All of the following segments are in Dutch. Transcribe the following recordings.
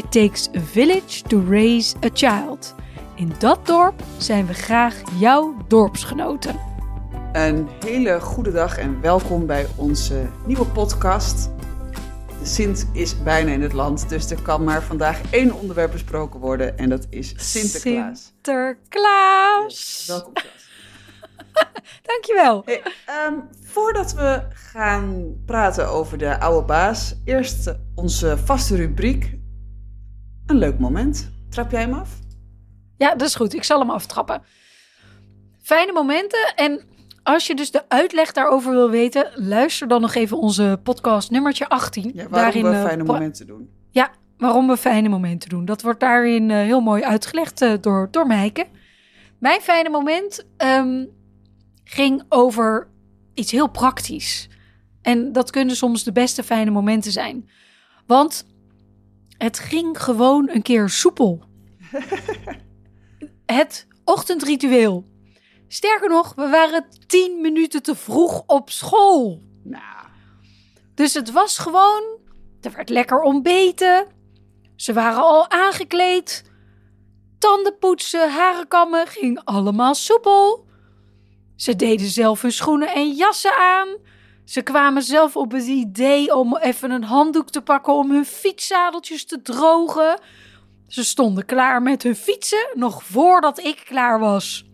It takes a village to raise a child. In dat dorp zijn we graag jouw dorpsgenoten. Een hele goede dag en welkom bij onze nieuwe podcast. De Sint is bijna in het land, dus er kan maar vandaag één onderwerp besproken worden en dat is Sinterklaas. Sinterklaas. Welkom Klaas. Dankjewel. Hey, ehm, voordat we gaan praten over de oude baas, eerst onze vaste rubriek. Een leuk moment. Trap jij hem af? Ja, dat is goed. Ik zal hem aftrappen. Fijne momenten. En als je dus de uitleg daarover wil weten, luister dan nog even onze podcast nummertje 18. Ja, waarom we eh, fijne momenten doen. Ja, waarom we fijne momenten doen. Dat wordt daarin eh, heel mooi uitgelegd eh, door, door Meike. Mijn fijne moment ehm, ging over iets heel praktisch. En dat kunnen soms de beste fijne momenten zijn. Want het ging gewoon een keer soepel. het ochtendritueel. Sterker nog, we waren tien minuten te vroeg op school. Nou, Dus het was gewoon, er werd lekker ontbeten. Ze waren al aangekleed. Tanden poetsen, haren kammen, ging allemaal soepel. Ze deden zelf hun schoenen en jassen aan. Ze kwamen zelf op het idee om even een handdoek te pakken om hun fietszadeltjes te drogen. Ze stonden klaar met hun fietsen, nog voordat ik klaar was.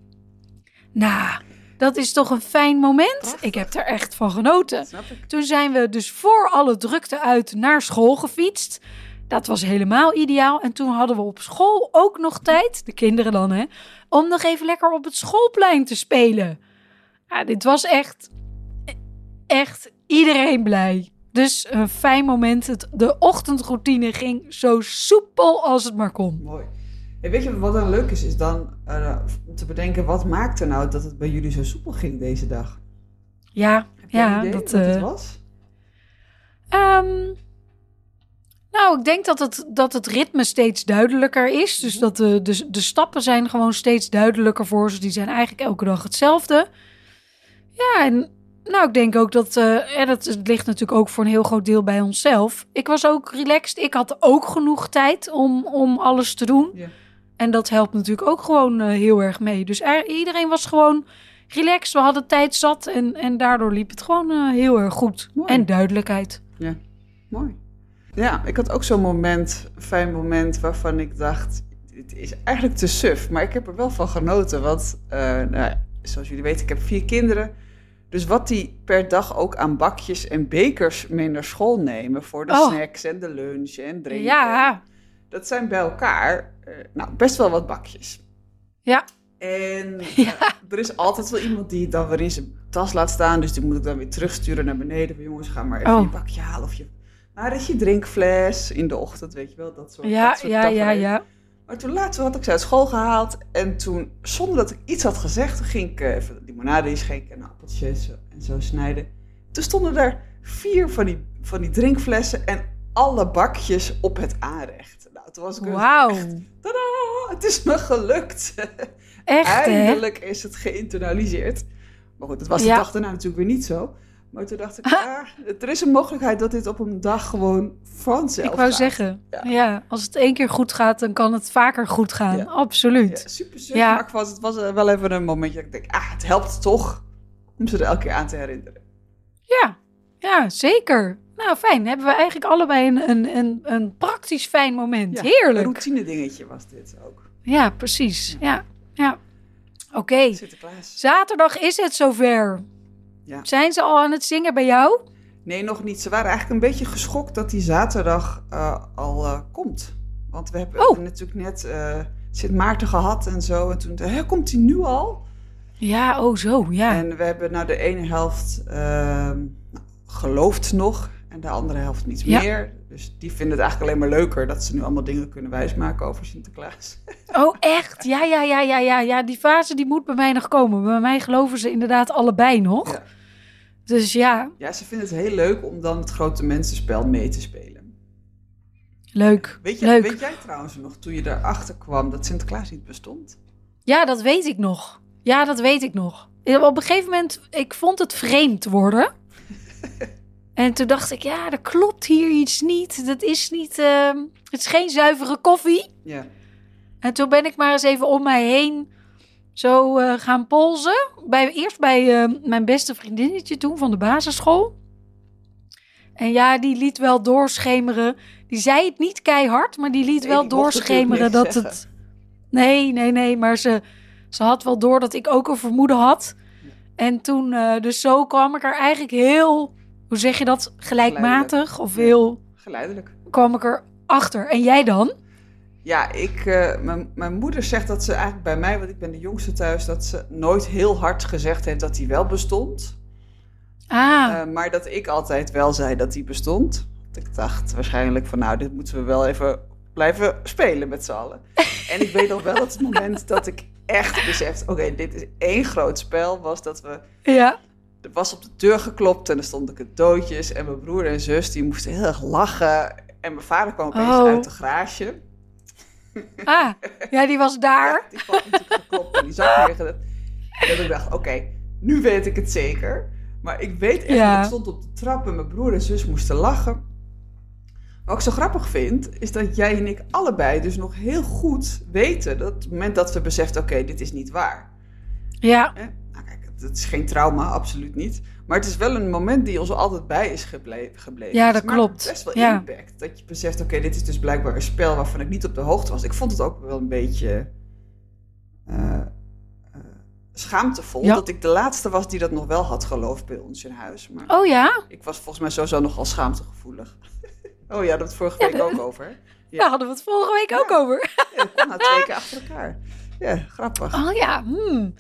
Nou, dat is toch een fijn moment? Prachtig. Ik heb er echt van genoten. Toen zijn we dus voor alle drukte uit naar school gefietst. Dat was helemaal ideaal. En toen hadden we op school ook nog tijd, de kinderen dan hè, om nog even lekker op het schoolplein te spelen. Ja, dit was echt, echt iedereen blij. Dus een fijn moment. Het, de ochtendroutine ging zo soepel als het maar kon. Mooi. Weet je wat dan leuk is? Is dan om te bedenken, wat maakte nou dat het bij jullie zo soepel ging deze dag? Ja, ja, een idee dat. wat het eh, was? Ehm, nou, ik denk dat het, dat het ritme steeds duidelijker is. Dus dat de, de, de stappen zijn gewoon steeds duidelijker voor ze. Die zijn eigenlijk elke dag hetzelfde. Ja, en nou, ik denk ook dat... eh en het ligt natuurlijk ook voor een heel groot deel bij onszelf. Ik was ook relaxed. Ik had ook genoeg tijd om, om alles te doen. Ja. En dat helpt natuurlijk ook gewoon eh, heel erg mee. Dus er- iedereen was gewoon relaxed. We hadden tijd zat en, en daardoor liep het gewoon eh, heel erg goed. Mooi. En duidelijkheid. Mooi. Ja, ik had ook zo'n moment, fijn moment, waarvan ik dacht, het is eigenlijk te suf. Maar ik heb er wel van genoten, want nou, ja, zoals jullie weten, ik heb vier kinderen. Dus wat die per dag ook aan bakjes en bekers mee naar school nemen voor de Oh. snacks en de lunch en drinken. Ja, Dat zijn bij elkaar, eh, nou, best wel wat bakjes. Ja. En er is altijd wel iemand die het dan weer in zijn tas laat staan. Dus die moet ik dan weer terugsturen naar beneden. Van, jongens, ga maar even Oh. je bakje halen. Of je, waar is je drinkfles in de ochtend, weet je wel. Dat soort, ja, dat soort ja, ja, tafereel. ja. Maar toen later had ik ze uit school gehaald. En toen, zonder dat ik iets had gezegd, toen ging ik eh, even limonade inschenken en appeltjes en zo snijden. Toen stonden er vier van die, van die drinkflessen en alle bakjes op het aanrecht. Nou, toen was ik Wauw. echt, tadaa, het is me gelukt. Echt, hè? Eindelijk is het geïnternaliseerd. Maar goed, dat was de Ja. dag daarna natuurlijk weer niet zo. Maar toen dacht ik, ah, er is een mogelijkheid dat dit op een dag gewoon vanzelf Ik wou gaat. zeggen, Ja. ja. als het één keer goed gaat, dan kan het vaker goed gaan. Ja. Absoluut. Ja, super suf, Ja. maar was, het was eh, wel even een momentje dat ik denk, ah, het helpt toch om ze er elke keer aan te herinneren. Ja, ja, zeker. Nou, fijn. Hebben we eigenlijk allebei een, een, een, een praktisch fijn moment. Ja, Heerlijk. Een routine dingetje was dit ook. Ja, precies. Ja, ja. Oké, zaterdag is het zover. Ja. Zijn ze al aan het zingen bij jou? Nee, nog niet. Ze waren eigenlijk een beetje geschokt dat die zaterdag eh, al eh, komt. Want we hebben Oh. natuurlijk net eh, Sint Maarten gehad en zo. En toen, hè, komt die nu al? Ja, oh zo, ja. En we hebben nou de ene helft ehm, gelooft nog. En de andere helft niets Ja. meer. Dus die vinden het eigenlijk alleen maar leuker dat ze nu allemaal dingen kunnen wijsmaken over Sinterklaas. Oh, echt? Ja, ja, ja, ja, ja, ja. Die fase die moet bij mij nog komen. Bij mij geloven ze inderdaad allebei nog. Ja. Dus ja, Ja, ze vinden het heel leuk om dan het grote mensenspel mee te spelen. leuk. Weet, je, leuk. weet jij trouwens nog, toen je erachter kwam dat Sinterklaas niet bestond? Ja, dat weet ik nog. Ja, dat weet ik nog. Op een gegeven moment, ik vond het vreemd worden. en toen dacht ik, ja, er klopt hier iets niet. Dat is niet, ehm, het is geen zuivere koffie. Ja. En toen ben ik maar eens even om mij heen zo eh, gaan polsen. Bij, eerst bij eh, mijn beste vriendinnetje toen van de basisschool. En ja, die liet wel doorschemeren. Die zei het niet keihard, maar die liet Nee, wel die doorschemeren dat het... Nee, nee, nee, maar ze, ze had wel door dat ik ook een vermoeden had. En toen, eh, dus zo kwam ik er eigenlijk heel, hoe zeg je dat, gelijkmatig of heel, Geleidelijk. kwam ik er achter. En jij dan? Ja, ik, eh, mijn, mijn moeder zegt dat ze eigenlijk bij mij, want ik ben de jongste thuis, dat ze nooit heel hard gezegd heeft dat hij wel bestond. Ah, Eh, maar dat ik altijd wel zei dat hij bestond. Ik dacht waarschijnlijk van nou, dit moeten we wel even blijven spelen met z'n allen. en ik weet nog wel dat het moment dat ik echt besefte, oké, dit is één groot spel, was dat we... ja. Er was op de deur geklopt en er stonden cadeautjes. En mijn broer en zus die moesten heel erg lachen. En mijn vader kwam opeens Oh. uit de garage. Ah, ja, die was daar. Ja, die had natuurlijk geklopt en die zag neergezet. En dat ik dacht, oké, nu weet ik het zeker. Maar ik weet echt, Ja. dat ik stond op de trap en mijn broer en zus moesten lachen. Wat ik zo grappig vind, is dat jij en ik allebei dus nog heel goed weten... dat het moment dat we beseften, oké, dit is niet waar. Ja? Het- is geen trauma, absoluut niet. Maar het is wel een moment die ons altijd bij is geble- gebleven. Ja, Het dat klopt. best wel Ja. impact. Dat je beseft, oké, dit is dus blijkbaar een spel waarvan ik niet op de hoogte was. Ik vond het ook wel een beetje eh, eh, schaamtevol. Ja. Dat ik de laatste was die dat nog wel had geloofd bij ons in huis. Maar oh ja? ik was volgens mij sowieso nogal schaamtegevoelig. oh ja, dat het vorige Ja, week ook over. Ja. Daar hadden we het vorige week ook over. Ja, dat nou twee keer achter elkaar. Ja, grappig. Oh ja, hmm.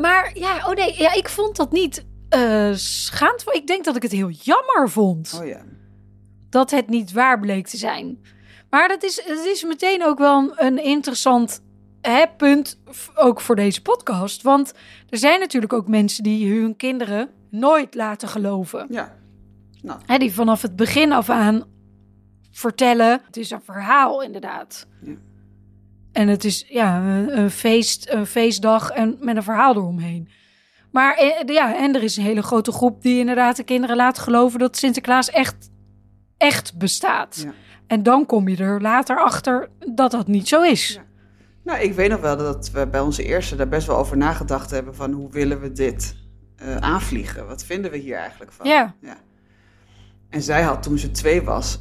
Maar ja, oh nee, ja, ik vond dat niet eh schaamtevol. Ik denk dat ik het heel jammer vond. Oh ja. dat het niet waar bleek te zijn. Maar dat is, het is meteen ook wel een, interessant hè, punt, ook voor deze podcast. Want er zijn natuurlijk ook mensen die hun kinderen nooit laten geloven. Ja. Nou, Hè, die vanaf het begin af aan vertellen, het is een verhaal inderdaad. Ja. En het is ja, een, feest, een feestdag en met een verhaal eromheen. Maar eh, ja, en er is een hele grote groep die inderdaad de kinderen laat geloven dat Sinterklaas echt, echt bestaat. Ja. En dan kom je er later achter dat dat niet zo is. Ja. Nou, ik weet nog wel dat we bij onze eerste daar best wel over nagedacht hebben van hoe willen we dit eh, aanvliegen? Wat vinden we hier eigenlijk van? Ja. En zij had toen ze twee was,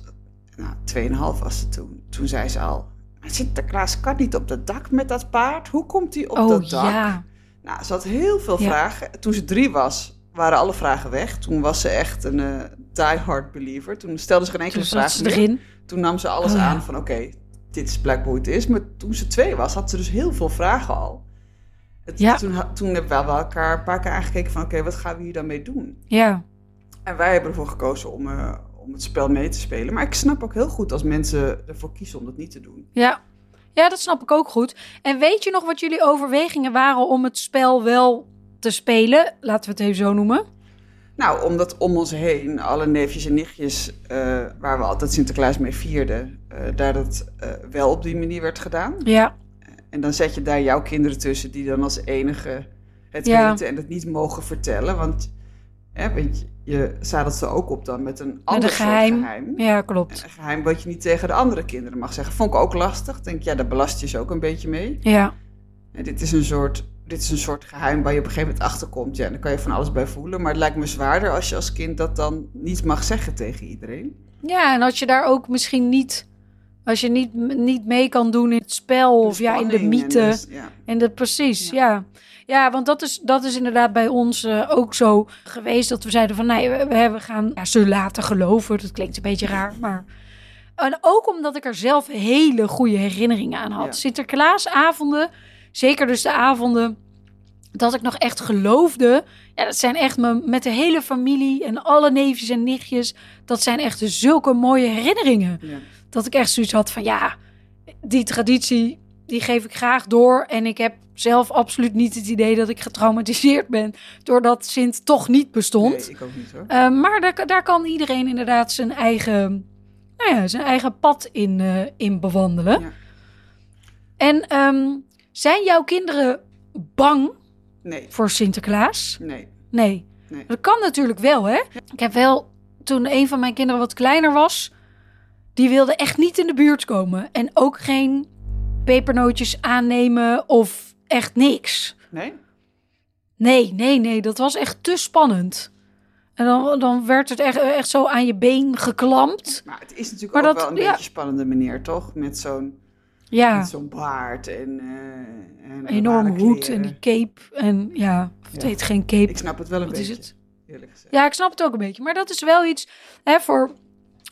nou, tweeënhalf was ze toen, toen zei ze al, "Maar Sinterklaas kan niet op dat dak met dat paard. Hoe komt hij op oh dat dak? ja, Nou, ze had heel veel Ja. vragen. Toen ze drie was, waren alle vragen weg. Toen was ze echt een eh die-hard believer. Toen stelde ze geen enkele toen vraag meer. erin. Toen nam ze alles Oh, ja. aan van oké, dit is blijkbaar hoe het is. Maar toen ze twee was, had ze dus heel veel vragen al. Het, Ja. toen, toen hebben we elkaar een paar keer aangekeken van oké, wat gaan we hier dan mee doen? Ja, En wij hebben ervoor gekozen om, eh, om het spel mee te spelen. Maar ik snap ook heel goed als mensen ervoor kiezen om dat niet te doen. ja. Ja, dat snap ik ook goed. En weet je nog wat jullie overwegingen waren om het spel wel te spelen? Laten we het even zo noemen. Nou, omdat om ons heen alle neefjes en nichtjes, eh, waar we altijd Sinterklaas mee vierden, eh, daar dat eh, wel op die manier werd gedaan. Ja, En dan zet je daar jouw kinderen tussen die dan als enige het Ja. weten en het niet mogen vertellen. Want, hè, want je, zadelt ze ook op dan met een ander geheim. soort geheim. ja, klopt. Een geheim wat je niet tegen de andere kinderen mag zeggen. Vond ik ook lastig. Denk, ja, daar belast je ze ook een beetje mee. Ja, En dit is een soort... Dit is een soort geheim waar je op een gegeven moment achter komt. Ja, dan kan je van alles bij voelen. Maar het lijkt me zwaarder als je als kind dat dan niet mag zeggen tegen iedereen. ja en als je daar ook misschien niet... Als je niet, niet mee kan doen in het spel of ja, in de en mythe. dus- ja. En de, precies, Ja. ja. Ja. want dat is, dat is inderdaad bij ons eh, ook zo geweest. Dat we zeiden van, nee, we, we we gaan ja, ze laten geloven. Dat klinkt een beetje raar, maar... En ook omdat ik er zelf hele goede herinneringen aan had. Ja. Sinterklaasavonden, zeker dus de avonden dat ik nog echt geloofde. Ja, dat zijn echt me, met de hele familie en alle neefjes en nichtjes. Dat zijn echt zulke mooie herinneringen. Ja. Dat ik echt zoiets had van ja, die traditie, die geef ik graag door. En ik heb zelf absoluut niet het idee dat ik getraumatiseerd ben. Doordat Sint toch niet bestond. Nee, ik ook niet hoor. Uh, maar daar, daar kan iedereen inderdaad zijn eigen, nou ja, zijn eigen pad in, uh, in bewandelen. Ja. En um, zijn jouw kinderen bang Nee, voor Sinterklaas? nee. Nee. Nee. Dat kan natuurlijk wel, hè? Ik heb wel, toen een van mijn kinderen wat kleiner was, die wilde echt niet in de buurt komen. En ook geen pepernootjes aannemen of echt niks. Nee? Nee, nee, nee, dat was echt te spannend. En dan, dan werd het echt, echt zo aan je been geklampt. Maar het is natuurlijk Maar ook dat- wel een ja. beetje spannende meneer, toch? Met zo'n Ja, zo'n baard en, eh en enorm hoed en die cape. En ja, het Ja. heet geen cape. Ik snap het wel een Wat is beetje, het? Ja, ik snap het ook een beetje. Maar dat is wel iets hè, voor,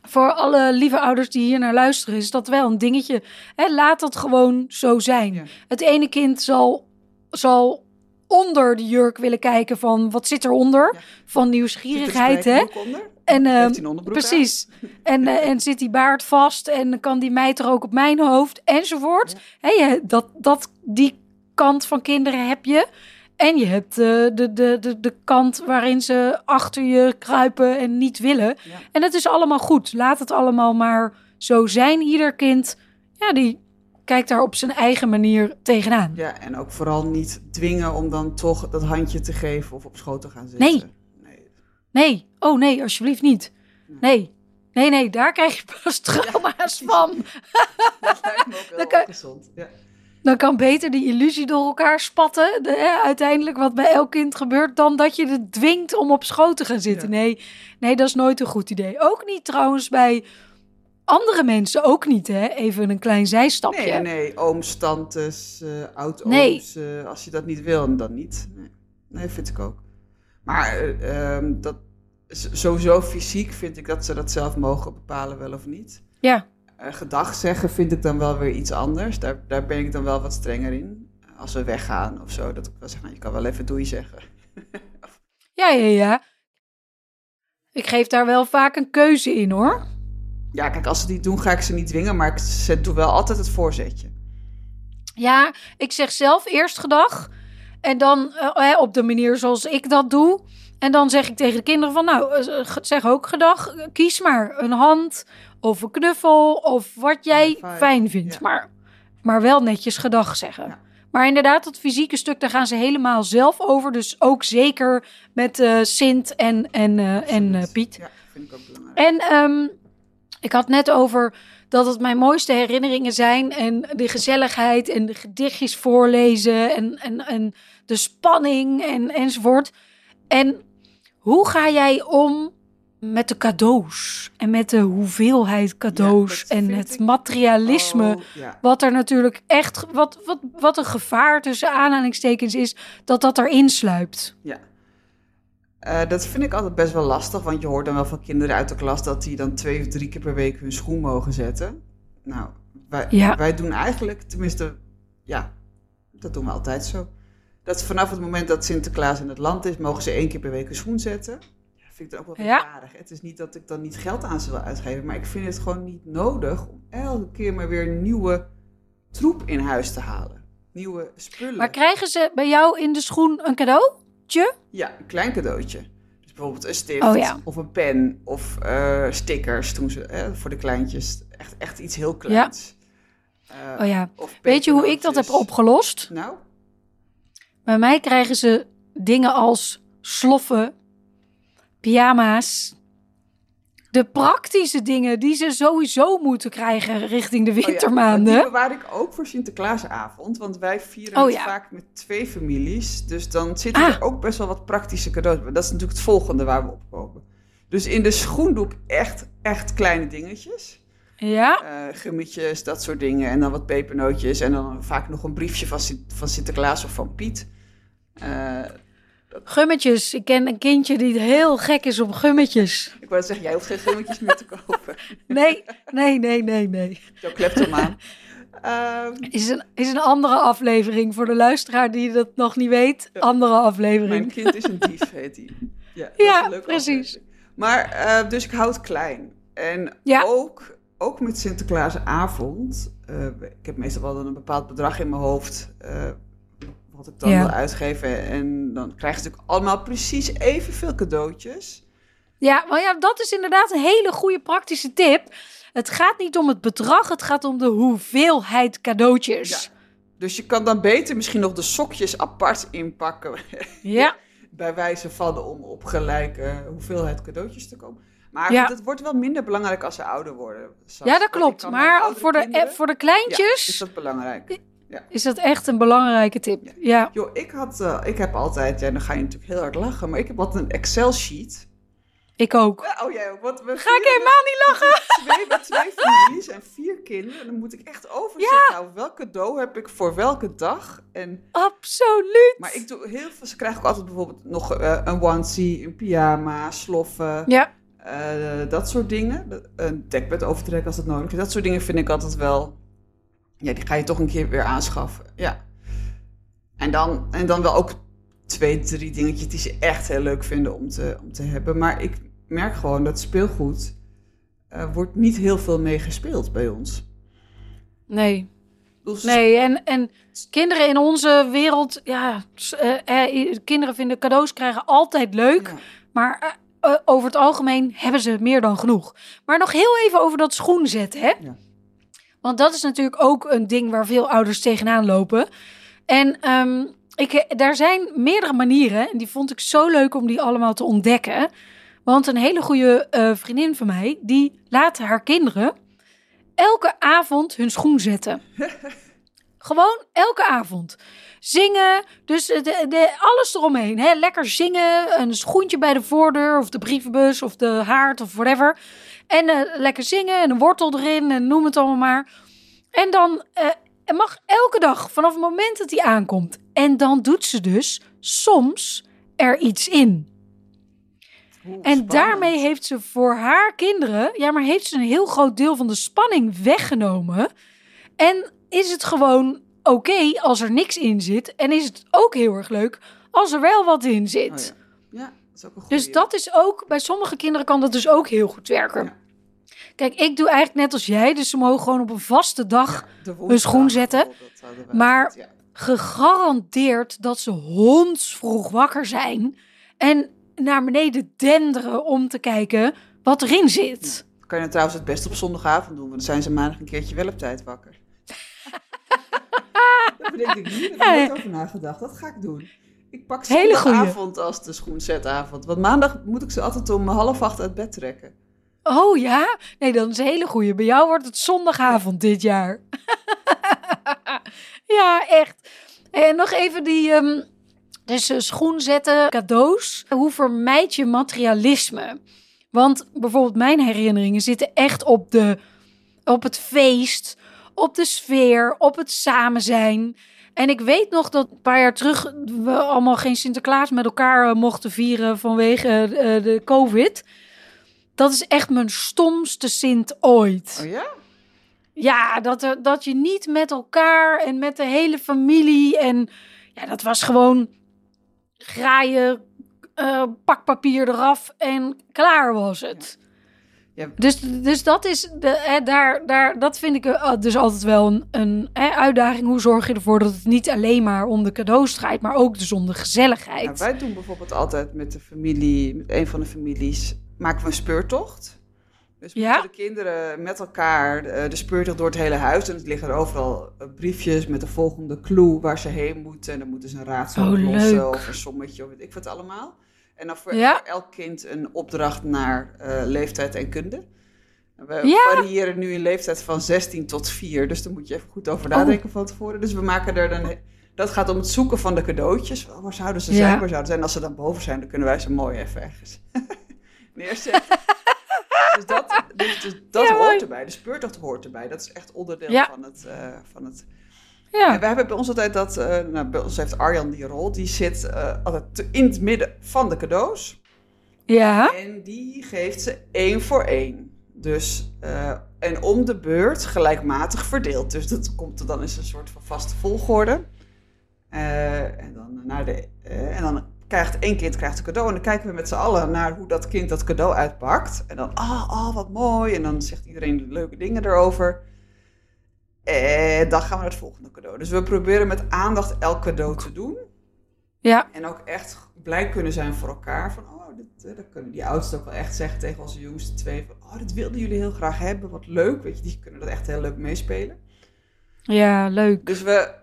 voor alle lieve ouders die hier naar luisteren. Is dat wel een dingetje. Hè, laat dat gewoon zo zijn. Ja. Het ene kind zal, zal onder de jurk willen kijken van wat zit eronder. Ja. Van er nieuwsgierigheid, hè? En, ehm, Precies. En, eh, en zit die baard vast en kan die meid er ook op mijn hoofd enzovoort. Je, dat, dat, die kant van kinderen heb je. En je hebt eh, de, de, de, de kant waarin ze achter je kruipen en niet willen. Ja. En het is allemaal goed. Laat het allemaal maar zo zijn. Ieder kind, ja, die kijkt daar op zijn eigen manier tegenaan. Ja, en ook vooral niet dwingen om dan toch dat handje te geven of op schoot te gaan zitten. Nee. nee. Nee, oh nee, alsjeblieft niet. Nee, nee, nee, daar krijg je pas trauma's van. Dat lijkt me ook wel gezond. Ja. Dan kan beter die illusie door elkaar spatten. De, hè, uiteindelijk wat bij elk kind gebeurt. Dan dat je het dwingt om op schoot te gaan zitten. Ja. Nee, nee, dat is nooit een goed idee. Ook niet trouwens bij andere mensen. Ook niet hè. Even een klein zijstapje. Nee, nee, ooms, tantes, eh oud-ooms. Nee. eh, als je dat niet wil, dan niet. Nee, nee vind ik ook. Maar ehm, dat, sowieso fysiek vind ik dat ze dat zelf mogen bepalen, wel of niet. Ja, gedag zeggen vind ik dan wel weer iets anders. Daar, daar ben ik dan wel wat strenger in. Als we weggaan of zo, dat ik wel zeg, nou, je kan wel even doei zeggen. ja, ja, ja. Ik geef daar wel vaak een keuze in hoor. Ja, kijk, als ze die doen, ga ik ze niet dwingen, maar ik zet, doe wel altijd het voorzetje. Ja, ik zeg zelf eerst gedag. En dan eh, op de manier zoals ik dat doe. En dan zeg ik tegen de kinderen van, nou, eh, zeg ook gedag. Kies maar een hand of een knuffel of wat jij fijn vindt. ja. Maar, maar wel netjes gedag zeggen. Ja. Maar inderdaad, dat fysieke stuk, daar gaan ze helemaal zelf over. Dus ook zeker met eh Sint en, en, eh, en eh, Piet. Ja, vind ik ook belangrijk. En ehm, ik had net over dat het mijn mooiste herinneringen zijn. En de gezelligheid en de gedichtjes voorlezen en, en, en de spanning en, enzovoort. En hoe ga jij om met de cadeaus? En met de hoeveelheid cadeaus en het ik- materialisme. Oh, ja. Wat er natuurlijk echt, wat, wat, wat een gevaar tussen aanhalingstekens is, dat dat erin sluipt. Ja. Eh, dat vind ik altijd best wel lastig, want je hoort dan wel van kinderen uit de klas dat die dan twee of drie keer per week hun schoen mogen zetten. Nou, wij, Ja. wij doen eigenlijk, tenminste, ja, dat doen we altijd zo. Dat vanaf het moment dat Sinterklaas in het land is, mogen ze één keer per week hun schoen zetten. Vind ik dan ook wel Ja. aardig. Het is niet dat ik dan niet geld aan ze wil uitgeven, maar ik vind het gewoon niet nodig om elke keer maar weer nieuwe troep in huis te halen. Nieuwe spullen. Maar krijgen ze bij jou in de schoen een cadeautje? Ja, een klein cadeautje. Dus bijvoorbeeld een stift Oh ja. of een pen of eh, stickers toen ze, hè, voor de kleintjes. Echt, echt iets heel kleins. Eh, Oh ja. of Weet je hoe ik dat heb opgelost? Nou, Bij mij krijgen ze dingen als sloffen, pyjama's. De praktische dingen die ze sowieso moeten krijgen richting de oh ja, wintermaanden. maar die bewaar ik ook voor Sinterklaasavond. Want wij vieren Oh het ja. vaak met twee families. Dus dan zitten Ah. er ook best wel wat praktische cadeaus bij. Dat is natuurlijk het volgende waar we op komen. Dus in de schoen doe ik echt, echt kleine dingetjes. Ja, gummetjes, dat soort dingen. En dan wat pepernootjes. En dan vaak nog een briefje van, Sint- van Sinterklaas of van Piet. Eh, Gummetjes. Ik ken een kindje die heel gek is op gummetjes. Ik wou zeggen, jij hoeft geen gummetjes meer te kopen. Nee, nee, nee, nee, nee. Zo kleptomaan. Ehm Is een, is een andere aflevering voor de luisteraar die dat nog niet weet. Andere aflevering. mijn kind is een dief, heet die. Ja, Ja, precies. aflevering. Maar, eh, dus ik houd klein. En Ja. ook, ook met Sinterklaasavond. eh ik heb meestal wel een bepaald bedrag in mijn hoofd. Wat ik dan Ja. wil uitgeven. En dan krijgen ze natuurlijk allemaal precies evenveel cadeautjes. Ja, maar ja, dat is inderdaad een hele goede praktische tip. Het gaat niet om het bedrag, het gaat om de hoeveelheid cadeautjes. Dus je kan dan beter misschien nog de sokjes apart inpakken. Ja, bij wijze van om op gelijke hoeveelheid cadeautjes te komen. Maar Ja. het wordt wel minder belangrijk als ze ouder worden. Ja dat klopt. Maar voor de, kinderen- voor de Ja, kleintjes is dat belangrijk. Is dat echt een belangrijke tip. Ja. Ja, Joh, ik, had, eh, ik heb altijd, ja, dan ga je natuurlijk heel hard lachen, maar ik heb altijd een Excel-sheet. ik ook. Oh jij ook? We Ga ik helemaal niet lachen? Twee, met twee families en vier kinderen. En dan moet ik echt overzicht houden. Welk cadeau heb ik voor welke dag? En, Absoluut. maar ik doe heel veel. Ze krijgen ook altijd bijvoorbeeld nog eh, een onesie, een pyjama, sloffen. Ja, Eh, dat soort dingen. Een dekbed overtrekken als dat nodig is. Dat soort dingen vind ik altijd wel... Ja, die ga je toch een keer weer aanschaffen. Ja. En dan, en dan wel ook twee, drie dingetjes die ze echt heel leuk vinden om te, om te hebben. Maar ik merk gewoon dat speelgoed... eh, wordt niet heel veel mee gespeeld bij ons. nee. Dus Nee, en, en kinderen in onze wereld, ja, eh, eh, kinderen vinden cadeaus krijgen altijd leuk. Ja. Maar over het algemeen hebben ze meer dan genoeg. Maar nog heel even over dat schoenzetten, hè? Ja. Want dat is natuurlijk ook een ding waar veel ouders tegenaan lopen. En ehm, ik, daar zijn meerdere manieren. En die vond ik zo leuk om die allemaal te ontdekken. Want een hele goede eh, vriendin van mij, die laat haar kinderen elke avond hun schoen zetten. Gewoon elke avond. Zingen, dus de, de, alles eromheen. Hè? Lekker zingen, een schoentje bij de voordeur of de brievenbus of de haard of whatever. En eh, lekker zingen en een wortel erin en noem het allemaal maar. En dan eh, mag elke dag vanaf het moment dat hij aankomt. En dan doet ze dus soms er iets in. Oeh, En spannend. daarmee heeft ze voor haar kinderen, ja, maar heeft ze een heel groot deel van de spanning weggenomen. En is het gewoon oké als er niks in zit. En is het ook heel erg leuk als er wel wat in zit. Oh ja. ja, dat is ook. Dus dat is ook, bij sommige kinderen kan dat dus ook heel goed werken. Ja. Kijk, ik doe eigenlijk net als jij, dus ze mogen gewoon op een vaste dag De hun schoen zetten, maar- ja. gegarandeerd dat ze hondsvroeg wakker zijn en naar beneden denderen om te kijken wat erin zit. Kan je trouwens het best op zondagavond doen, want dan zijn ze maandag een keertje wel op tijd wakker. Daar bedenk ik nu, daar heb ik Ja, ja. nooit over nagedacht. Dat ga ik doen. Ik pak zondagavond als de schoenzetavond. Want maandag moet ik ze altijd om half acht uit bed trekken. Oh ja? Nee, dan is een hele goeie. Bij jou wordt het zondagavond dit jaar. ja, echt. En nog even die... ehm dus eh, schoen zetten, cadeaus. Hoe vermijd je materialisme? Want bijvoorbeeld mijn herinneringen zitten echt op, de, op het feest, op de sfeer, op het samen zijn. En ik weet nog dat een paar jaar terug we allemaal geen Sinterklaas met elkaar eh, mochten vieren vanwege eh, de COVID. Dat is echt mijn stomste Sint ooit. Oh ja? Ja, dat, dat je niet met elkaar en met de hele familie. En ja, dat was gewoon graaien, eh, pakpapier eraf en klaar was het. Ja. Dus, dus dat is de, hè, daar, daar, dat vind ik eh, dus altijd wel een, een hè, uitdaging. Hoe zorg je ervoor dat het niet alleen maar om de cadeaus draait, maar ook dus om de gezelligheid? Nou, wij doen bijvoorbeeld altijd met de familie, met een van de families, maken we een speurtocht. Dus Ja? de kinderen met elkaar eh, de speurtocht door het hele huis. En het liggen er overal eh, briefjes met de volgende clue waar ze heen moeten. En dan moeten ze een raadsel Oh, oplossen of een sommetje of weet ik wat allemaal. En dan voor, Ja. voor elk kind een opdracht naar eh, leeftijd en kunde. We Ja. variëren nu in leeftijd van 16 tot 4. Dus daar moet je even goed over Oh. nadenken van tevoren. Dus we maken er dan... Dat gaat om het zoeken van de cadeautjes. Waar zouden ze Ja. zijn? Waar zouden ze zijn? En als ze dan boven zijn, dan kunnen wij ze mooi even ergens neerzetten. dus dat, dus, dus dat Ja, hoort erbij. De speurtocht hoort erbij. Dat is echt onderdeel van, het, eh, van het Ja. En we hebben bij ons altijd dat, eh, nou, bij ons heeft Arjan die rol, die zit eh, altijd in het midden van de cadeaus. Ja. En die geeft ze één voor één. Dus, eh, en om de beurt gelijkmatig verdeeld. Dus dat komt er dan in een soort van vaste volgorde. En, dan naar de, en dan krijgt één kind krijgt een cadeau. En dan kijken we met z'n allen naar hoe dat kind dat cadeau uitpakt. En dan, ah, ah, wat mooi. En dan zegt iedereen leuke dingen erover. En dan gaan we naar het volgende cadeau. Dus we proberen met aandacht elk cadeau te doen. Ja. En ook echt blij kunnen zijn voor elkaar. Van, oh, dit, eh, dat kunnen die oudsten ook wel echt zeggen tegen onze jongste twee. Van, oh, dit wilden jullie heel graag hebben. Wat leuk. Weet je, die kunnen dat echt heel leuk meespelen. Ja, leuk. Dus we...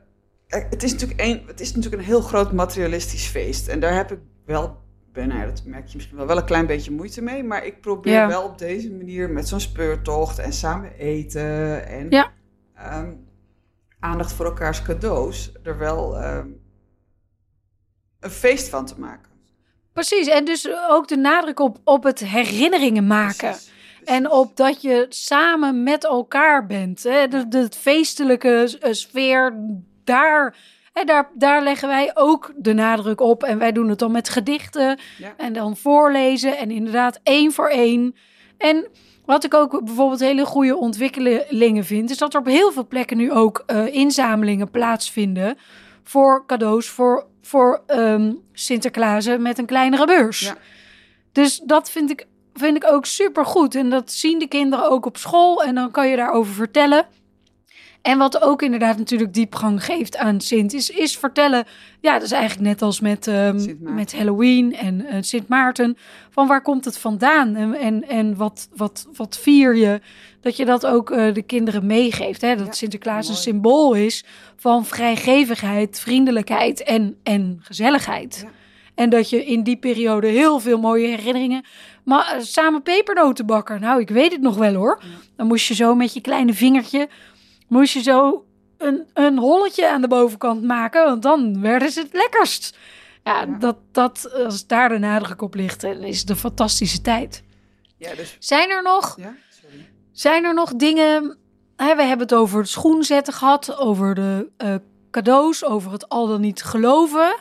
eh, Het is, natuurlijk een, het is natuurlijk een heel groot materialistisch feest. En daar heb ik wel... Ben, nou ja, dat merk je misschien wel, wel een klein beetje moeite mee. Maar ik probeer Ja. wel op deze manier met zo'n speurtocht en samen eten. En Ja. Ehm, aandacht voor elkaars cadeaus. Er wel ehm, een feest van te maken. Precies. En dus ook de nadruk op, op het herinneringen maken. Precies, En op dat je samen met elkaar bent. Hè? De, de feestelijke eh, sfeer, daar, hè, daar, daar leggen wij ook de nadruk op. En wij doen het dan met gedichten Ja. en dan voorlezen. En inderdaad één voor één. En wat ik ook bijvoorbeeld hele goede ontwikkelingen vind... is dat er op heel veel plekken nu ook eh, inzamelingen plaatsvinden... voor cadeaus voor, voor ehm Sinterklaasen met een kleinere beurs. Ja. Dus dat vind ik, vind ik ook super goed. En dat zien de kinderen ook op school. En dan kan je daarover vertellen. En wat ook inderdaad natuurlijk diepgang geeft aan Sint, is, is vertellen. Ja, dat is eigenlijk net als met, ehm, met Halloween en eh, Sint Maarten. Van waar komt het vandaan en, en, en wat, wat, wat vier je? Dat je dat ook eh, de kinderen meegeeft. Hè? Dat Ja, Sinterklaas een symbool is van vrijgevigheid, vriendelijkheid en, en gezelligheid. Ja. En dat je in die periode heel veel mooie herinneringen. Maar eh, samen pepernoten bakken. Nou, ik weet het nog wel hoor. Dan moest je zo met je kleine vingertje. Moest je zo een, een holletje aan de bovenkant maken. Want dan werden ze het lekkerst. Ja, Ja. Dat, dat, als daar de nadruk op ligt, dan is het een fantastische tijd. Ja, dus... Zijn er nog, Ja, sorry. zijn er nog dingen. Hè, we hebben het over het schoenzetten gehad. Over de eh, cadeaus. Over het al dan niet geloven.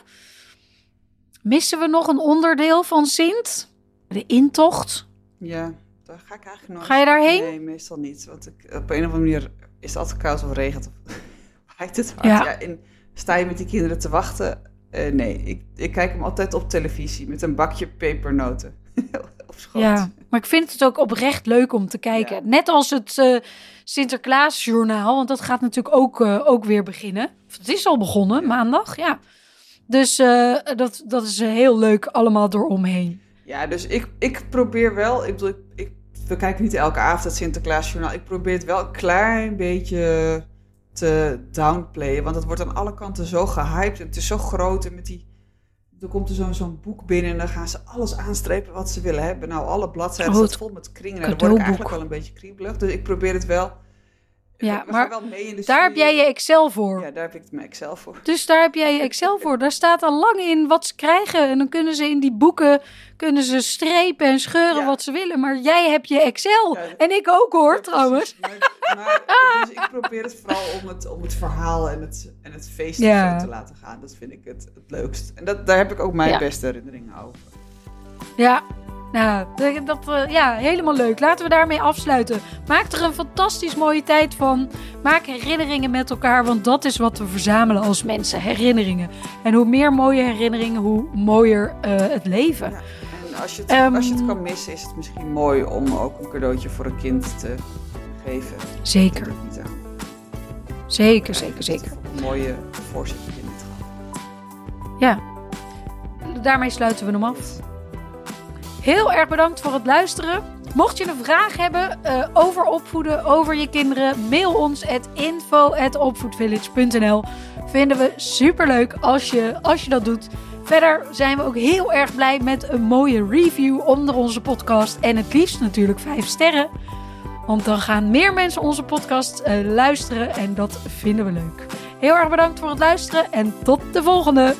Missen we nog een onderdeel van Sint? De intocht. Ja, daar ga ik eigenlijk nooit. Ga je daarheen? Nee, meestal niet. Want ik, op een of andere manier is het altijd koud of regent of waait het hard. Ja. Ja. en sta je met die kinderen te wachten? Eh, nee, ik, ik kijk hem altijd op televisie met een bakje pepernoten op schoot. Ja, maar ik vind het ook oprecht leuk om te kijken. Ja. Net als het eh Sinterklaasjournaal, want dat gaat natuurlijk ook, eh, ook weer beginnen. Of Het is al begonnen, Ja. maandag, ja. Dus dat, dat is heel leuk allemaal dooromheen. Ja, dus ik, ik probeer wel, ik bedoel, ik, ik- we kijken niet elke avond het Sinterklaasjournaal. Ik probeer het wel een klein beetje te downplayen, want het wordt aan alle kanten zo gehyped en het is zo groot en met die... Er komt er zo'n zo'n boek binnen en dan gaan ze alles aanstrepen wat ze willen hebben. Nou, alle bladzijden Oh, staan het vol met kringen. En dan word ik eigenlijk wel een beetje kriebelig. Dus ik probeer het wel... Ja, we maar gaan wel mee in de Daar heb jij je Excel voor. Ja, daar heb ik mijn Excel voor. Dus daar heb jij je Excel voor. Daar staat al lang in wat ze krijgen. En dan kunnen ze in die boeken kunnen ze strepen en scheuren Ja. wat ze willen. Maar jij hebt je Excel. Ja. En ik ook hoor, Ja, trouwens. Maar, maar, dus ik probeer het vooral om het, om het verhaal en het, en het feest zo te laten gaan. Dat vind ik het, het leukst. En dat, daar heb ik ook mijn beste herinneringen over. Ja, nou, dat, eh, ja, helemaal leuk. Laten we daarmee afsluiten. Maak er een fantastisch mooie tijd van. Maak herinneringen met elkaar, want dat is wat we verzamelen als mensen. Herinneringen. En hoe meer mooie herinneringen, hoe mooier eh, het leven. Ja. En als je, het, Ehm. als je het kan missen, is het misschien mooi om ook een cadeautje voor een kind te geven. Zeker, Dat niet aan. zeker, zeker, zeker. Een mooie je net gehad. Ja, daarmee sluiten we hem af. Heel erg bedankt voor het luisteren. Mocht je een vraag hebben eh, over opvoeden, over je kinderen, mail ons at info@opvoedvillage.nl. Vinden we superleuk als je, als je dat doet. Verder zijn we ook heel erg blij met een mooie review onder onze podcast. En het liefst natuurlijk vijf sterren. Want dan gaan meer mensen onze podcast eh, luisteren en dat vinden we leuk. Heel erg bedankt voor het luisteren en tot de volgende.